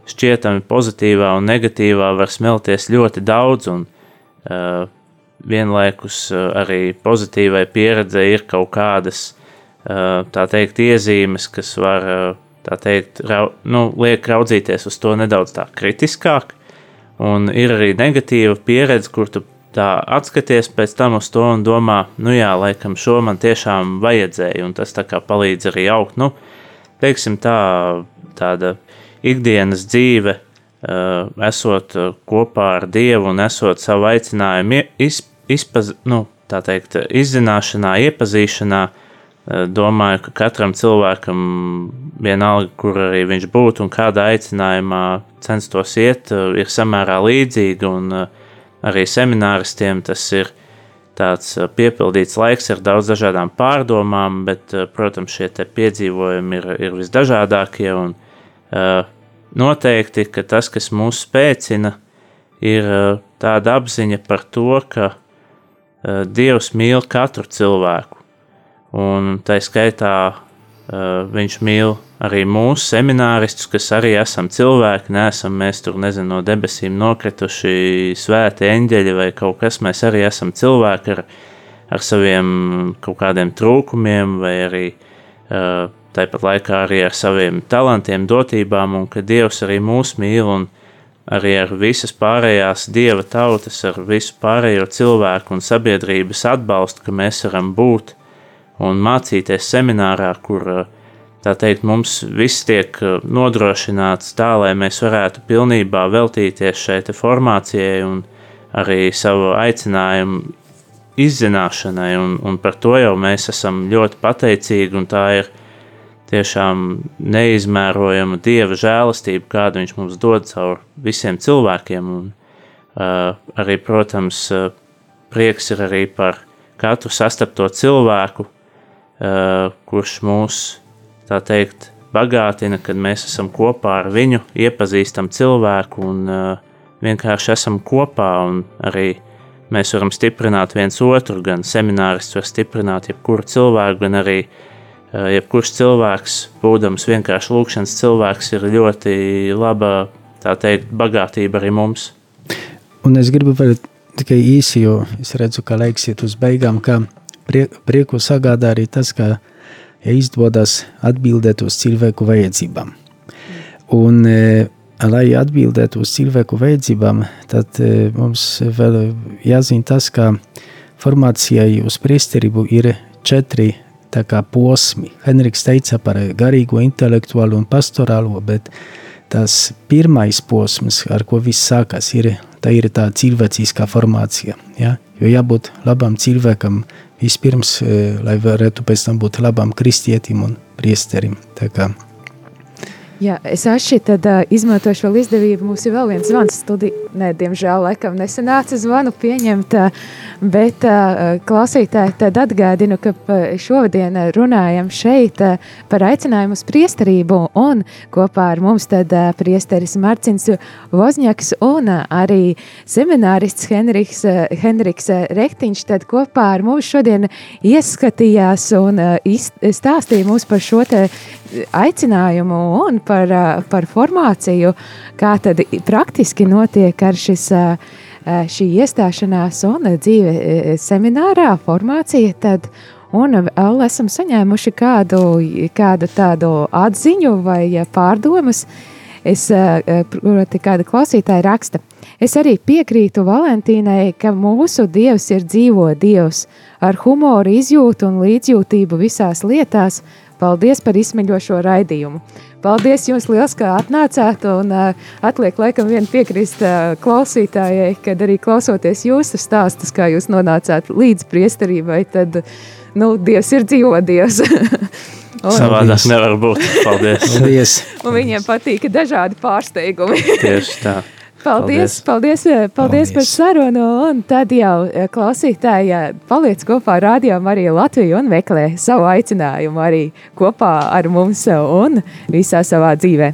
šķietami pozitīvā un negatīvā var smelties ļoti daudz. Un, vienlaikus arī pozitīvai pieredzei ir kaut kādas tā teikt, iezīmes, kas var teikt, rau, nu, liek raudzīties uz to nedaudz tā kritiskāk. Un ir arī negatīva pieredze, kur tu tā atskaties pēc tam uz to un domā, nu jā, laikam šo man tiešām vajadzēja, un tas tā kā palīdz arī augt. Nu, teiksim tā, tāda ikdienas dzīve, uh, esot kopā ar Dievu un esot savu aicinājumu iz, izpaz, nu, teikt, izzināšanā, iepazīšanā, uh, domāju, ka katram cilvēkam vienalga, kur arī viņš būtu un kādā aicinājumā censtos iet, uh, ir samērā līdzīga uh, arī semināristiem tas ir tāds piepildīts laiks ar daudz dažādām pārdomām, bet, protams, šie piedzīvojumi ir, ir visdažādākie un noteikti, ka tas, kas mūs spēcina, ir tāda apziņa par to, ka Dievs mīl katru cilvēku. Un tā skaitā Uh, viņš mīl arī mūsu semināristus, kas arī esam cilvēki. Neesam mēs tur, nezinu, no debesīm nokrituši svēti eņģeļi vai kaut kas. Mēs arī esam cilvēki ar, ar saviem kaut kādiem trūkumiem, vai arī uh, tāpat laikā arī ar saviem talantiem, dotībām, un ka Dievs arī mūs mīl un arī ar visas pārējās dieva tautas, ar visu pārējo cilvēku un sabiedrības atbalstu, ka mēs varam būt un mācīties seminārā, kur tā teikt, mums viss tiek nodrošināts tā, lai mēs varētu pilnībā veltīties šai formācijai un arī savu aicinājumu izzināšanai, un, un par to jau mēs esam ļoti pateicīgi, un tā ir tiešām neizmērojama dieva žēlastība, kādu viņš mums dod caur visiem cilvēkiem, un uh, arī, protams, uh, prieks ir arī par katru sastapto cilvēku, kurš mūs, tā teikt, bagātina, kad mēs esam kopā ar viņu, iepazīstam cilvēku un uh, vienkārši esam kopā arī mēs varam stiprināt viens otru, gan seminārists var stiprināt jebkuru cilvēku, gan arī uh, jebkurš cilvēks, būdams vienkārši lūkšanas cilvēks, ir ļoti laba, tā teikt, bagātība arī mums. Un es gribu vēl tikai īsi, jo es redzu, ka laiks iet uz beigām, ka prieku sagādā arī tas, ka ja izdodas atbildēt uz cilvēku vajadzībām. Un, e, lai atbildētu uz cilvēku vajadzībām, tad e, mums vēl jāzina tas, ka formācijai uz priesterību ir četri tā kā posmi. Henriks teica par garīgo, intelektuālo un pastorālo, bet tas pirmais posms, ar ko viss sākas, ir tā ir tā cilvēciskā formācija. Ja? Jo jābūt labam cilvēkam vispirms, eh, lai varētu pēc tam būt labam kristietim un priesterim. Tā kā Jā, es atšķiru, tad uh, izmantošu vēl izdevību. Mums ir vēl viens zvans studijā. Nē, diemžēl, laikam nesanāca zvanu pieņemt, uh, bet uh, klausītāji tad atgādinu, ka šodien runājam šeit uh, par aicinājumu uz priesterību un kopā ar mums tad uh, priesteris Marcins Vozņaks un uh, arī seminārists Henriks, uh, Henriks Rektiņš tad kopā ar mums šodien ieskatījās un uh, stāstīja mums par šo te aicinājumu un par, par formāciju, kā tad praktiski notiek ar šis, šī iestāšanās un dzīve seminārā, formācija, tad. Un vēl esam saņēmuši kādu, kādu tādu atziņu vai pārdomas. Es, proti, kāda klausītāja raksta, es arī piekrītu Valentīnai, ka mūsu dievs ir dzīvo dievs. Ar humoru, izjūtu un līdzjūtību visās lietās, Paldies par izsmeļošo raidījumu. Paldies jums liels, ka atnācāt un uh, atliek laikam vien piekrist uh, klausītājai, kad arī klausoties jūsu stāstus, kā jūs nonācāt līdz priesterībai, tad, nu, Dievs ir dzīvo Dievs. Un, Savādāk nevar būt. Paldies. Paldies. un viņiem patīk dažādi pārsteigumi. Tieši tā. Paldies, paldies, paldies, paldies par sarunu. Un tad jau eh, klausītāji eh, paliec kopā ar Radio Mariju Latviju un meklē savu aicinājumu arī kopā ar mums un visā savā dzīvē.